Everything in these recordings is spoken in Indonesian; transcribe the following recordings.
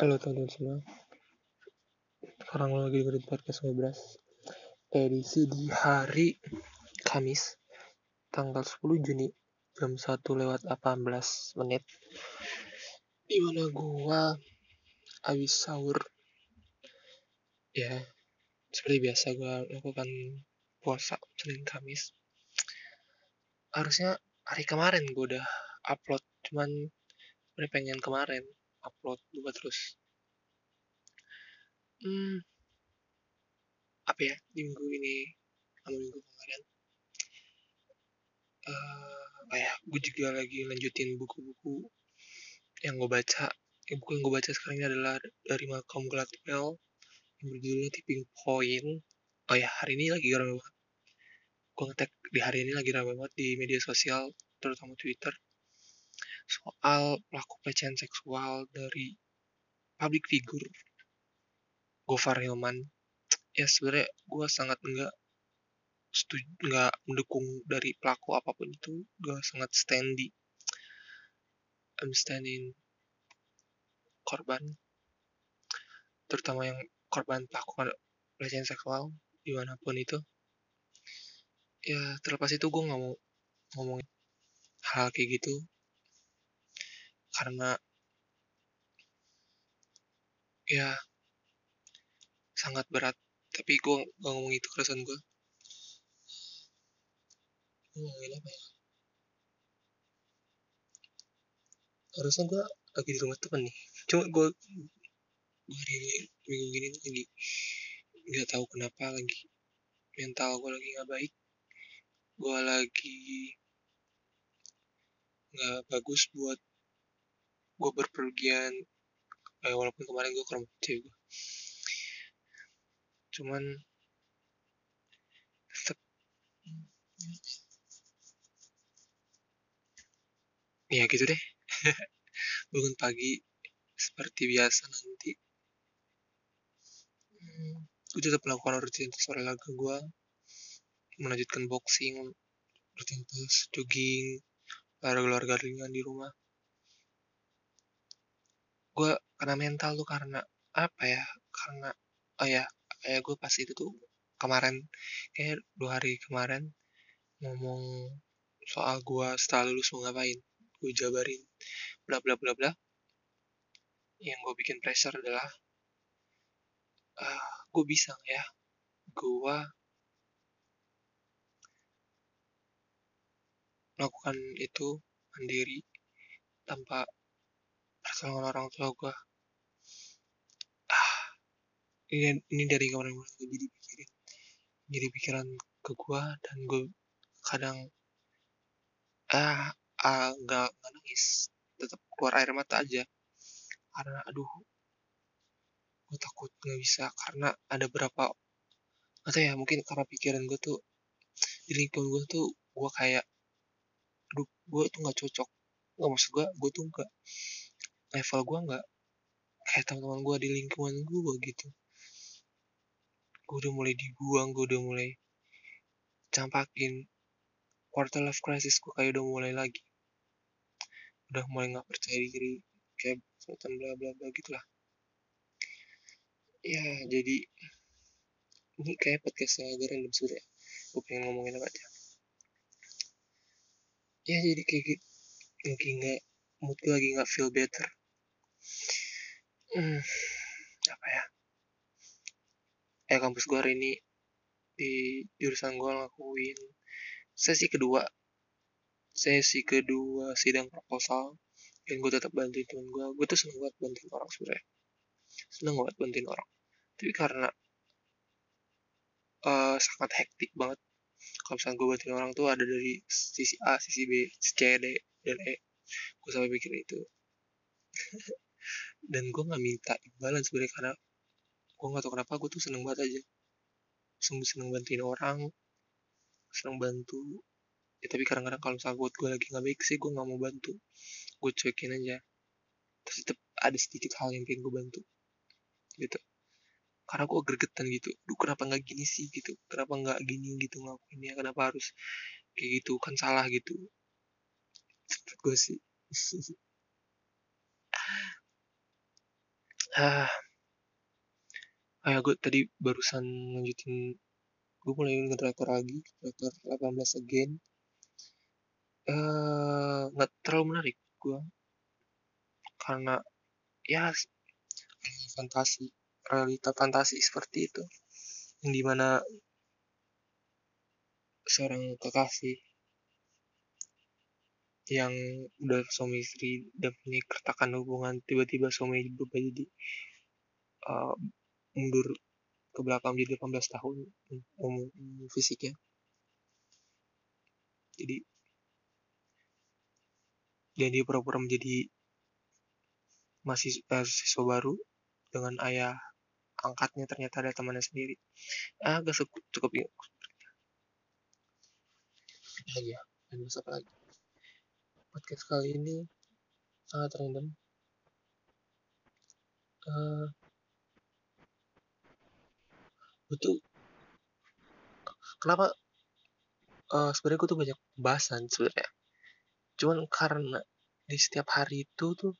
Halo teman-teman semua. Sekarang lagi dengerin podcast ngobras Edisi di hari Kamis Tanggal 10 Juni Jam 1 lewat 18 menit. Di mana gua Habis sahur. Ya Seperti biasa gua lakukan Puasa Senin Kamis. Harusnya hari kemarin gua udah upload Cuman Gue pengen kemarin upload juga terus. Hmm, apa ya di minggu ini sama minggu kemarin. Uh, ya gue juga lagi lanjutin buku-buku yang gue baca. Ya, buku yang gue baca sekarang ini adalah dari Malcolm Gladwell yang berjudulnya Tipping Point. Oh ya hari ini lagi ramai banget. Gue ngetek di hari ini lagi ramai banget di media sosial terutama Twitter soal pelaku pelecehan seksual dari public figure Gofar Hilman. Ya sebenarnya gue sangat enggak setuju nggak mendukung dari pelaku apa pun itu gue sangat standy. I'm standing korban terutama yang korban pelaku pelecehan seksual di mana pun itu. Ya terlepas itu gue nggak mau ngomongin hal kayak gitu karena ya sangat berat. Tapi gue gak ngomong itu keresahan gue ngomongin apa ya? Harusnya gue lagi di rumah temen nih. Cuma gue gue hari ini minggu gini lagi nggak tahu kenapa lagi mental gue lagi nggak baik. Gue lagi nggak bagus buat gue berpergian eh, walaupun kemarin gue ke rumah cewek gue cuman tetap ya gitu deh. Bangun pagi seperti biasa nanti. Hmm, gue tetap melakukan rutinitas olahraga gue melanjutkan boxing rutinitas jogging olahraga-olahraga ringan di rumah gue karena mental tuh karena apa ya karena oh ya kayak gue pas itu tuh kemarin kayak dua hari kemarin ngomong soal gue setelah lulus mau ngapain gue jabarin bla bla bla bla. Yang gue bikin pressure adalah uh, ah, gue bisa ya? Gue melakukan itu mandiri tanpa pertolongan orang tua gue ah ini ini dari kemarin-kemarin gue jadi pikirin. Jadi pikiran ke gue dan gue kadang ah ah nggak nangis. Tetap keluar air mata aja. Karena aduh gue takut nggak bisa. Karena ada berapa atau ya mungkin karena pikiran gue tuh di lingkungan gue tuh gue kayak aduh gue tuh nggak cocok. Nggak maksud gue gue tuh nggak level gue nggak kayak teman-teman gue di lingkungan gue gitu. Gue udah mulai dibuang gue udah mulai campakin. Quarter life crisis gue kayak udah mulai lagi. Udah mulai nggak percaya diri kayak semacam bla bla bla gitulah ya jadi ini kayak podcast agak random sebenernya gue pengen ngomongin apa aja. Ya jadi kayak gitu. Lagi nggak mood gue lagi nggak feel better hmm, apa ya? Eh kampus gue hari ini di jurusan gue ngelakuin sesi kedua. Sesi kedua sidang proposal dan gue tetap bantuin temen gue gue tuh seneng banget bantuin orang sebenarnya seneng banget bantuin orang. Tapi karena uh, sangat hektik banget kalau misalnya gue bantuin orang tuh ada dari sisi A, sisi B, sisi C, D, dan E. Gue sampai pikir itu dan gue nggak minta imbalan sebenarnya karena gue nggak tahu kenapa gue tuh seneng banget aja. Seneng seneng bantuin orang seneng bantu. Ya tapi kadang-kadang kalau misalnya buat gue lagi nggak baik sih gue nggak mau bantu. Gue cuekin aja. Terus tetap ada sedikit hal yang pengen gue bantu. Gitu. Karena gue gregetan gitu. Duh kenapa nggak gini sih gitu. Kenapa nggak gini gitu ngelakuinnya? Kenapa harus kayak gitu? Kan salah gitu. Gue sih ah. Kayak gue tadi barusan lanjutin gue mulai nge-drakor lagi drakor 18 again. Eh nggak terlalu menarik gue karena ya fantasi realita fantasi seperti itu. Yang di mana seorang kekasih yang udah suami istri dan punya kertakan hubungan tiba-tiba suami berubah jadi uh, mundur ke belakang jadi 18 tahun umum fisiknya. Jadi dan dia pura-pura menjadi masih eh, siswa baru dengan ayah angkatnya ternyata ada temannya sendiri. Ah agak cukup cukup. Lagi ya dan apa lagi podcast kali ini sangat random. Uh, betul kenapa uh, sebenarnya gue tuh banyak bahasan sebenarnya. Cuman karena di setiap hari itu tuh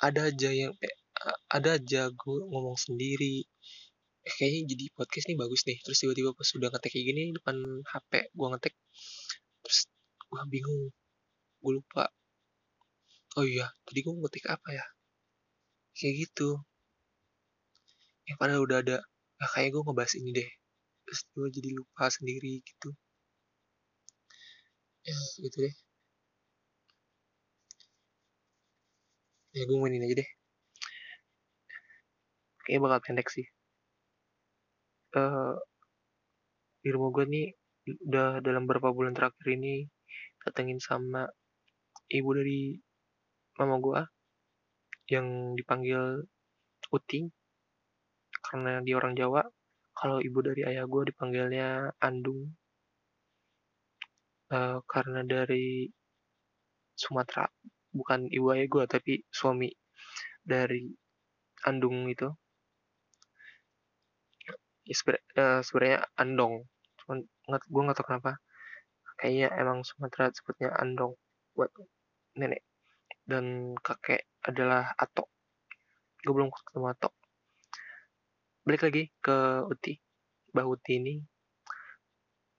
ada aja yang eh, ada aja gue ngomong sendiri. Eh, kayaknya jadi podcast nih bagus nih. Terus tiba-tiba pas sudah ngetek kayak gini depan HP gue ngetek terus gue bingung gue lupa. Oh iya tadi gue ngetik apa ya? Kayak gitu. Yang padahal udah ada. Ya kayak gue ngebahas ini deh. Terus gue jadi lupa sendiri gitu. Ya gitu deh. Ya gue mainin aja deh. Kayaknya bakal pendek sih. Uh, di rumah gue nih udah dalam beberapa bulan terakhir ini datengin sama ibu dari mama gua yang dipanggil Uting karena dia orang Jawa kalau ibu dari ayah gua dipanggilnya Andung. Uh, karena dari Sumatera bukan ibu ayah gua tapi suami dari Andung itu. Ya, uh, sebenarnya Andong. Gue nggak tahu kenapa. Kayaknya emang Sumatera sebutnya Andong. Buat nenek. Dan kakek adalah Atok. Gue belum ketemu Atok. Balik lagi ke Uti. Mbah Uti ini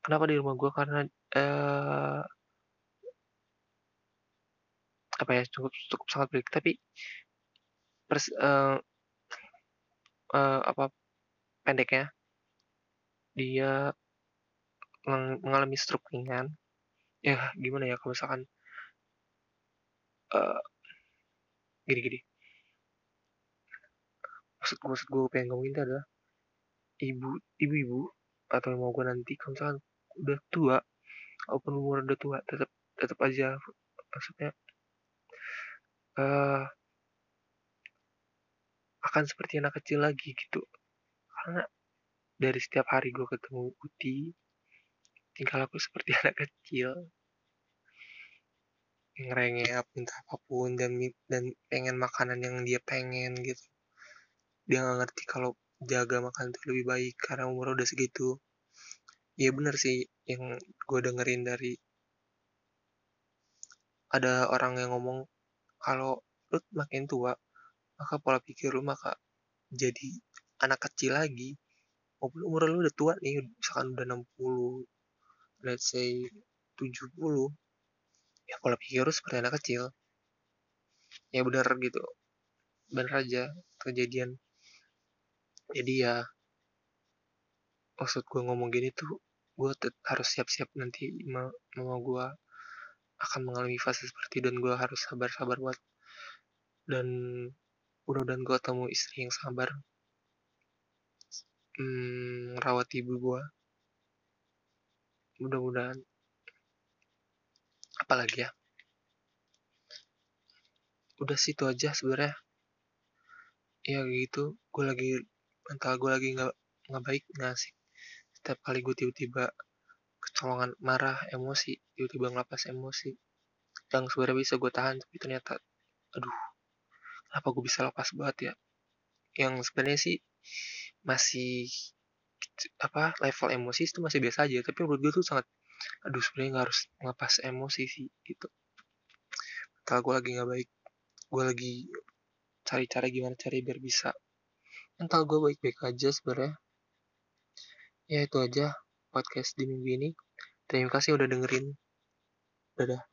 kenapa di rumah gue karena uh, apa ya cukup cukup sangat baik tapi pers, uh, uh, apa pendeknya dia mengalami stroke ringan. Ya gimana ya kalau misalkan uh, gini-gini maksud gue maksud gue pengen ngomongin itu adalah ibu ibu-ibu atau yang mau gue nanti kalau misalkan udah tua walaupun umur udah tua tetap tetap aja maksudnya uh, akan seperti anak kecil lagi gitu. Karena dari setiap hari gue ketemu Uti tingkah aku seperti anak kecil ngerengek minta apa pun dan dan pengen makanan yang dia pengen gitu. Dia nggak ngerti kalau jaga makan itu lebih baik karena umur udah segitu. Ya bener sih yang gue dengerin dari ada orang yang ngomong kalau lu makin tua maka pola pikir lu maka jadi anak kecil lagi. Maupun umur lu udah tua nih misalkan udah 60 let's say 70 ya pola pikir seperti anak kecil. Ya benar gitu. Benar aja kejadian. Jadi ya maksud gue ngomong gini tuh gue harus siap-siap nanti mama gue akan mengalami fase seperti dan gue harus sabar-sabar buat dan mudah-mudahan gue ketemu istri yang sabar. Hmm, rawat ibu gue mudah-mudahan apalagi ya? Udah situ aja sebenarnya. Ya gitu. Gue lagi mental gue lagi nggak nggak baik nggak sih setiap kali gue tiba-tiba kecolongan marah emosi tiba-tiba ngelapas emosi yang sebenarnya bisa gue tahan tapi ternyata aduh kenapa gue bisa lepas banget ya? Yang sebenarnya sih masih apa level emosi itu masih biasa aja tapi menurut gue tuh sangat aduh sebenarnya nggak harus ngelepas emosi sih gitu. Mental gue lagi nggak baik gue lagi cari cara gimana cari biar bisa. Entah gue baik-baik aja sebenarnya. Ya itu aja podcast di minggu ini. Terima kasih udah dengerin. Dadah